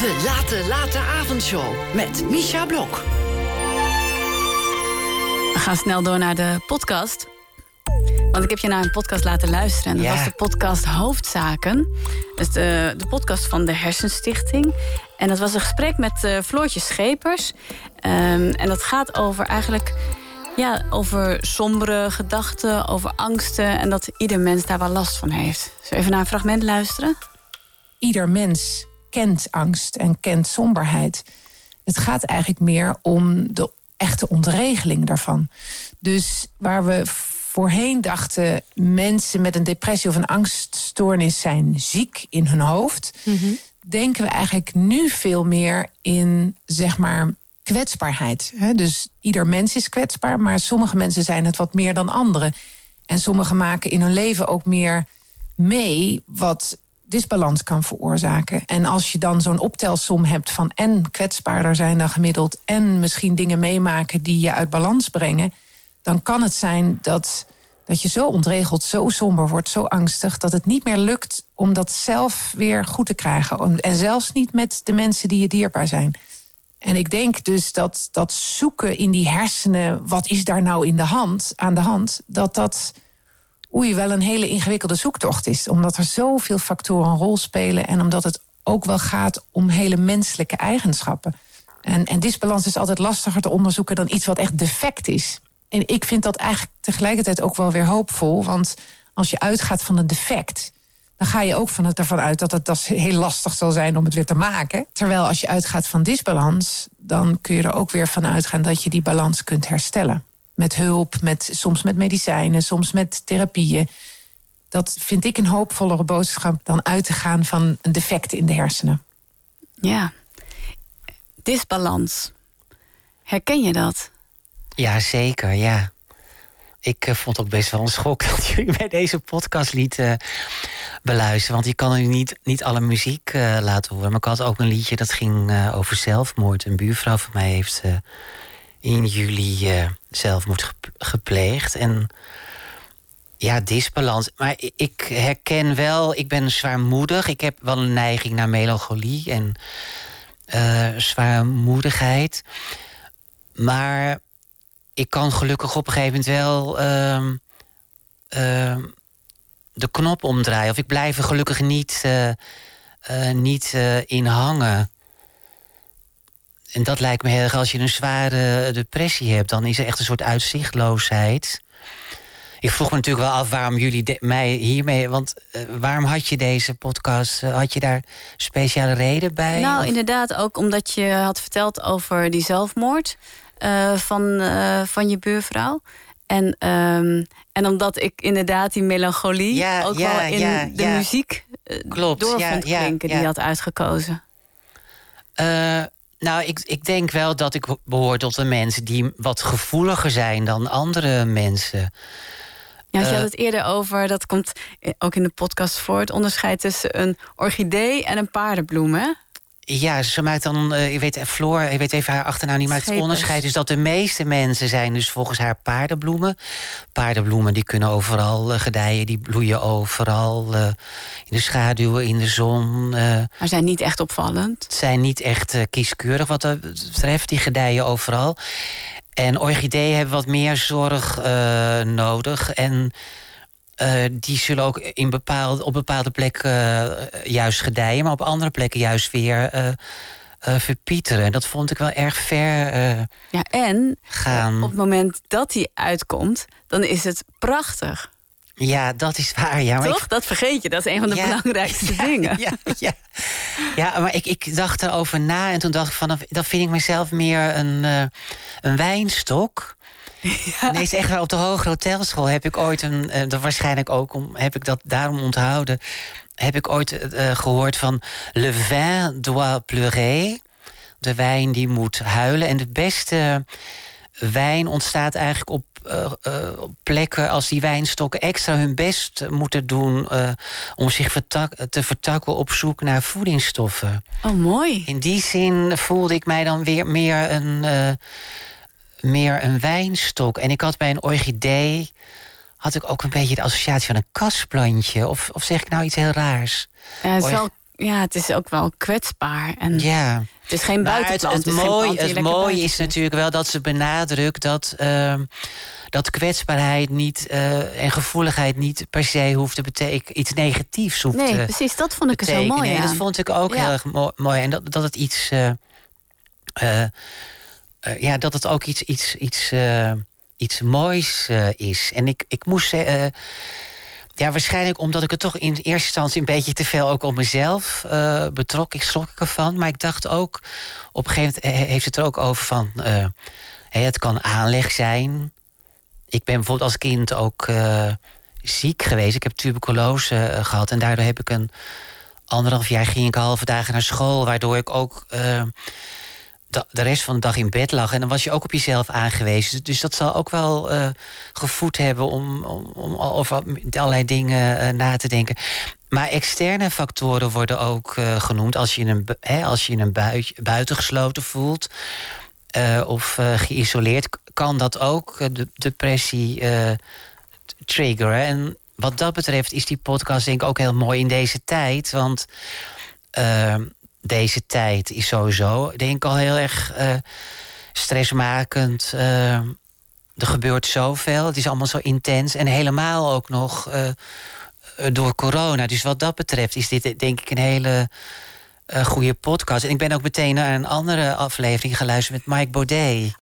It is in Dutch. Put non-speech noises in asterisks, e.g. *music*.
De Late Late Avondshow met Misha Blok. We gaan snel door naar de podcast. Want ik heb je naar een podcast laten luisteren. En dat Ja. was de podcast Hoofdzaken. Dus de, de podcast van de Hersenstichting. En dat was een gesprek met eh, Floortje Schepers. Ehm, en dat gaat over eigenlijk... Ja, over sombere gedachten, over angsten... en dat ieder mens daar wel last van heeft. Zullen we even naar een fragment luisteren? ieder mens kent angst en kent somberheid. Het gaat eigenlijk meer om de echte ontregeling daarvan. Dus waar we voorheen dachten... mensen met een depressie of een angststoornis zijn ziek in hun hoofd... denken we eigenlijk nu veel meer in, zeg maar, kwetsbaarheid. Dus ieder mens is kwetsbaar, maar sommige mensen zijn het wat meer dan anderen. En sommigen maken in hun leven ook meer mee wat disbalans kan veroorzaken. En als je dan zo'n optelsom hebt van en kwetsbaarder zijn dan gemiddeld... en misschien dingen meemaken die je uit balans brengen... dan kan het zijn dat, dat je zo ontregeld, zo somber wordt, zo angstig... dat het niet meer lukt om dat zelf weer goed te krijgen. En zelfs niet met de mensen die je dierbaar zijn. En ik denk dus dat dat zoeken in die hersenen... wat is daar nou in de hand, aan de hand... dat dat oei, wel een hele ingewikkelde zoektocht is. Omdat er zoveel factoren een rol spelen... en omdat het ook wel gaat om hele menselijke eigenschappen. En, en disbalans is altijd lastiger te onderzoeken... dan iets wat echt defect is. En ik vind dat eigenlijk tegelijkertijd ook wel weer hoopvol... want als je uitgaat van een defect... dan ga je ook van het ervan uit dat het dat heel lastig zal zijn om het weer te maken. Terwijl als je uitgaat van disbalans... dan kun je er ook weer van uitgaan dat je die balans kunt herstellen met hulp, met, soms met medicijnen, soms met therapieën. Dat vind ik een hoopvollere boodschap dan uit te gaan van een defect in de hersenen. Ja. Disbalans. Herken je dat? Ja, zeker, ja. Ik eh, vond ook best wel een schok *laughs* dat jullie bij deze podcast lieten beluisteren. Want je kan er niet, niet alle muziek eh, laten horen. Maar ik had ook een liedje dat ging eh, over zelfmoord. Een buurvrouw van mij heeft eh, in juli eh, zelfmoord gep- gepleegd. En ja, disbalans. Maar ik herken wel, ik ben zwaarmoedig. Ik heb wel een neiging naar melancholie en eh, zwaarmoedigheid. Maar ik kan gelukkig op een gegeven moment wel ehm, ehm, de knop omdraaien. Of ik blijf er gelukkig niet, eh, eh, niet in hangen. En dat lijkt me heel erg als je een zware depressie hebt. Dan is er echt een soort uitzichtloosheid. Ik vroeg me natuurlijk wel af waarom jullie de- mij hiermee... Want eh, waarom had je deze podcast? Eh, had je daar speciale reden bij? Nou, Of- inderdaad, ook omdat je had verteld over die zelfmoord eh, van, van je buurvrouw. En, ehm, en omdat ik inderdaad die melancholie Ja, ook ja, wel in ja, de muziek Klopt, door vond klinken die je had uitgekozen. Eh, nou, ik, ik denk wel dat ik behoor tot de mensen die wat gevoeliger zijn dan andere mensen. Ja, je Eh. had het eerder over, dat komt eh, ook in de podcast voor... het onderscheid tussen een orchidee en een paardenbloem, hè? Ja, ze maakt dan, eh, ik weet, Floor, ik weet even haar achternaam niet, maar het onderscheid is dat de meeste mensen zijn dus volgens haar paardenbloemen. Paardenbloemen die kunnen overal eh, gedijen, die bloeien overal eh, in de schaduw, in de zon. Maar zijn niet echt opvallend. Zijn niet echt kieskeurig wat dat betreft. Die gedijen overal. En orchideeën hebben wat meer zorg nodig. En eh, die zullen ook in bepaald, op bepaalde plekken eh, juist gedijen... maar op andere plekken juist weer eh, verpieteren. En dat vond ik wel erg ver Ja, en gaan. op het moment dat die uitkomt, dan is het prachtig. Ja, dat is waar. Ja, maar ik- Toch? Dat vergeet je. Dat is een van de Ja. belangrijkste *laughs* dingen. Ja, ja. ja maar ik, ik dacht erover na en toen dacht ik van... dan vind ik mezelf meer een, een wijnstok. Nee, is echt waar. Op de hogere hotelschool heb ik ooit een... eh, dat waarschijnlijk ook om, heb ik dat daarom onthouden... heb ik ooit eh, gehoord van... Le vin doit pleurer. De wijn die moet huilen. En de beste wijn ontstaat eigenlijk op, eh, eh, op plekken als die wijnstokken extra hun best moeten doen eh, om zich vertak- te vertakken op zoek naar voedingsstoffen. Oh, mooi. In die zin voelde ik mij dan weer meer een, eh, meer een wijnstok. En ik had bij een orchidee had ik ook een beetje de associatie van een kasplantje. Of, of zeg ik nou iets heel raars? Ja, het is wel ja, het is ook wel kwetsbaar. En Ja. Het is geen het, buitenplant. het, het mooie, het mooie is natuurlijk wel dat ze benadrukt dat, ehm, dat kwetsbaarheid niet eh, en gevoeligheid niet per se hoeft te betekenen iets negatiefs hoeft Nee, te precies. Dat vond ik er zo mooi dat vond ik ook Ja. heel erg mo- mooi. En dat, dat het iets. eh, eh, ja, dat het ook iets, iets, iets, eh, iets moois eh, is. En ik, ik moest. ja, waarschijnlijk omdat ik het toch in eerste instantie een beetje te veel ook op mezelf betrok. Ik schrok ervan. Maar ik dacht ook. Op een gegeven moment he- heeft het er ook over van. hè, het kan aanleg zijn. Ik ben bijvoorbeeld als kind ook ziek geweest. Ik heb tuberculose eh, gehad. En daardoor heb ik een anderhalf jaar ging ik halve dagen naar school, waardoor ik ook de, rest van de dag in bed lag. En dan was je ook op jezelf aangewezen. Dus dat zal ook wel eh, gevoed hebben om, om, om over allerlei dingen eh, na te denken. Maar externe factoren worden ook eh, genoemd. Als je in een, hè, als je in een bui- buitengesloten voelt of geïsoleerd, kan dat ook de depressie triggeren. En wat dat betreft is die podcast denk ik ook heel mooi in deze tijd. Want eh, deze tijd is sowieso denk ik al heel erg eh, stressmakend. Eh, er gebeurt zoveel. Het is allemaal zo intens. En helemaal ook nog eh, door corona. Dus wat dat betreft is dit denk ik een hele goede podcast. En ik ben ook meteen naar een andere aflevering geluisterd met Mike Baudet.